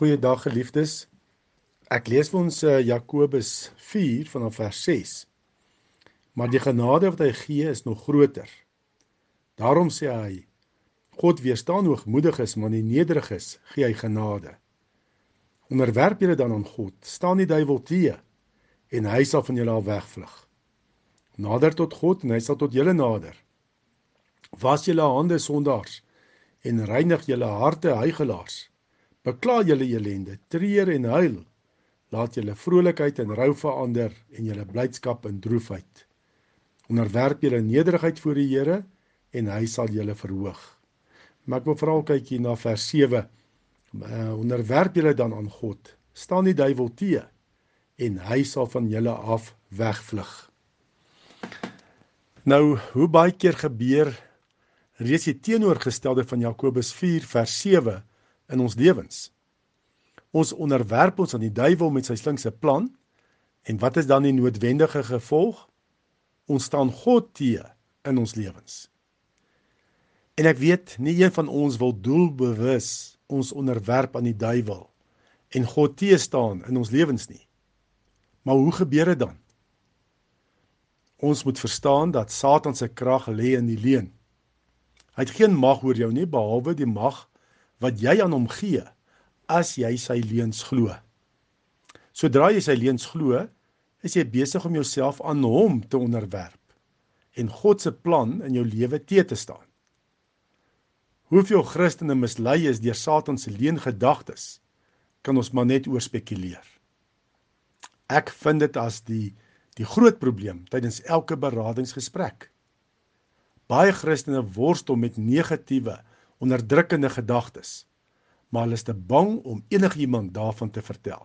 Goeiedag geliefdes. Ek lees vir ons uh, Jakobus 4 vanaf vers 6. Maar die genade wat hy gee is nog groter. Daarom sê hy: God weerstaan hoogmoediges, maar die nederiges gee hy genade. Onderwerp julle dan aan God. Staan die duiwel te en hy sal van julle af wegvlug. Nader tot God en hy sal tot julle nader. Was julle hande sondaars en reinig julle harte heiligelaars. Bekla julle elende, treur en huil. Laat julle vrolikheid in rou verander en julle blydskap in droefheid. Onderwerp julle nederigheid voor die Here en hy sal julle verhoog. Maar ek wil veral kyk hier na vers 7. Uh, onderwerp julle dan aan God. Staan die duiwel te en hy sal van julle af wegvlug. Nou, hoe baie keer gebeur reeds die teenoorgestelde van Jakobus 4 vers in ons lewens. Ons onderwerp ons aan die duiwel met sy slinkse plan en wat is dan die noodwendige gevolg? Ons staan God te in ons lewens. En ek weet nie een van ons wil doelbewus ons onderwerp aan die duiwel en God te staan in ons lewens nie. Maar hoe gebeur dit dan? Ons moet verstaan dat Satan se krag lê in die leuen. Hy het geen mag oor jou nie behalwe die mag wat jy aan hom gee as jy sy leuns glo. Sodra jy sy leuns glo, is jy besig om jouself aan hom te onderwerp en God se plan in jou lewe te te staan. Hoeveel Christene mislei is deur Satan se leengedagtes, kan ons maar net oor spekuleer. Ek vind dit as die die groot probleem tydens elke beradingsgesprek. Baie Christene worstel met negatiewe onderdrukkende gedagtes, maar hulle is te bang om enigiemand daarvan te vertel.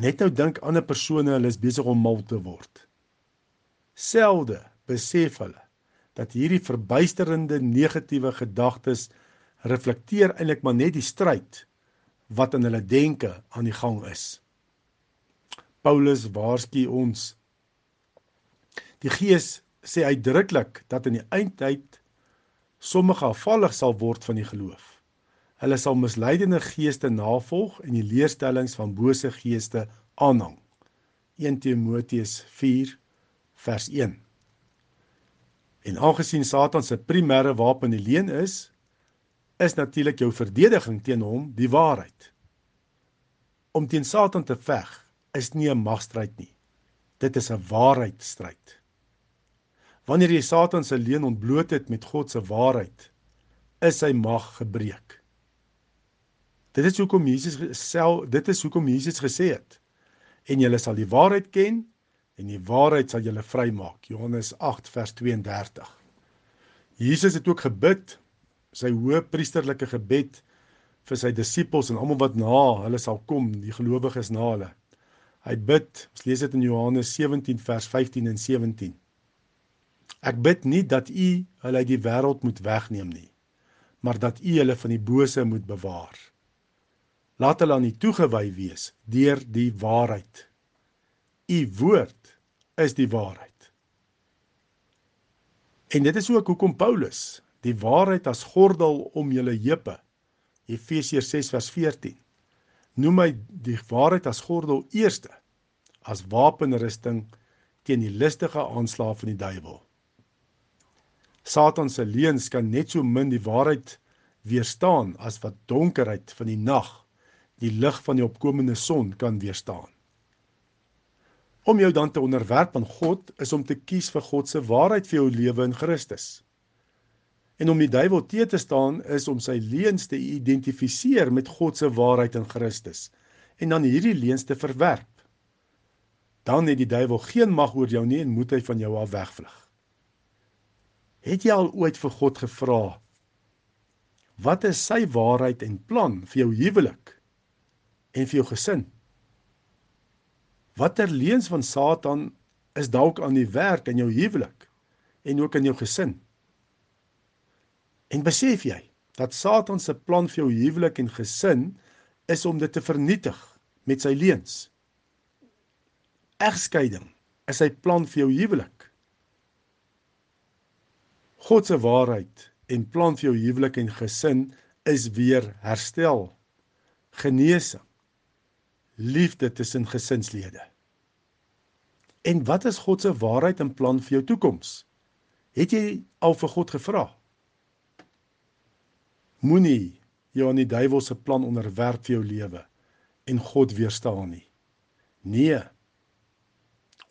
Net nou dink ander persone hulle is besig om mal te word. Selde besef hulle dat hierdie verbuisterende negatiewe gedagtes reflekteer eintlik maar net die stryd wat in hulle denke aan die gang is. Paulus waarsku ons Die Gees sê uitdruklik dat in die eindtyd sommige afvallig sal word van die geloof. Hulle sal misleidende geeste navolg en die leerstellings van bose geeste aanhang. 1 Timoteus 4 vers 1. En aangesien Satan se primêre wapen die leuen is, is natuurlik jou verdediging teen hom die waarheid. Om teen Satan te veg is nie 'n magstryd nie. Dit is 'n waarheidstryd. Wanneer jy Satan se leuen ontbloot het met God se waarheid, is sy mag gebreek. Dit is hoekom Jesus self dit is hoekom Jesus gesê het en julle sal die waarheid ken en die waarheid sal julle vrymaak. Johannes 8 vers 32. Jesus het ook gebid sy hoë priesterlike gebed vir sy disippels en almal wat na hulle sal kom, die gelowiges na hulle. Hy bid, ons lees dit in Johannes 17 vers 15 en 17. Ek bid nie dat U hulle uit die wêreld moet wegneem nie, maar dat U hulle van die bose moet bewaar. Laat hulle aan U toegewy wees deur die waarheid. U woord is die waarheid. En dit is ook hoekom Paulus die waarheid as gordel om julle heupe Efesiërs 6 vers 14 noem hy die waarheid as gordel eerste as wapenrusting teen die listige aanslae van die duiwel. Satan se leuns kan net so min die waarheid weerstaan as wat donkerheid van die nag die lig van die opkomende son kan weerstaan. Om jou dan te onderwerp aan God is om te kies vir God se waarheid vir jou lewe in Christus. En om die duiwel te te staan is om sy leuns te identifiseer met God se waarheid in Christus en dan hierdie leuns te verwerp. Dan het die duiwel geen mag oor jou nie en moet hy van jou af wegvlug. Het jy al ooit vir God gevra wat is sy waarheid en plan vir jou huwelik en vir jou gesin? Watter leuns van Satan is dalk aan die werk in jou huwelik en ook in jou gesin? En besef jy dat Satan se plan vir jou huwelik en gesin is om dit te vernietig met sy leuns? Egskeiding is sy plan vir jou huwelik. God se waarheid en plan vir jou huwelik en gesin is weer herstel. genesing, liefde tussen gesinslede. En wat is God se waarheid en plan vir jou toekoms? Het jy al vir God gevra? Moenie jou aan die duiwel se plan onderwerp vir jou lewe en God weerstaan nie. Nee.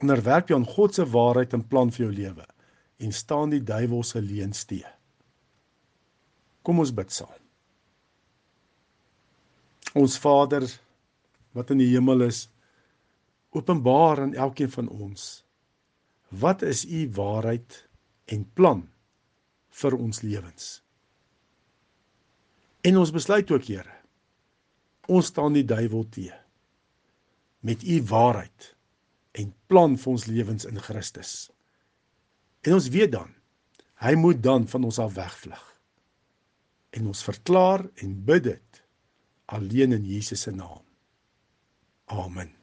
Onderwerp jou aan God se waarheid en plan vir jou lewe en staan die duiwel se leuns te. Kom ons bid saam. Ons Vader wat in die hemel is, openbaar aan elkeen van ons. Wat is u waarheid en plan vir ons lewens? En ons besluit ook, Here, ons staan die duiwel te met u waarheid en plan vir ons lewens in Christus. En ons weet dan hy moet dan van ons af wegvlug. En ons verklaar en bid dit alleen in Jesus se naam. Amen.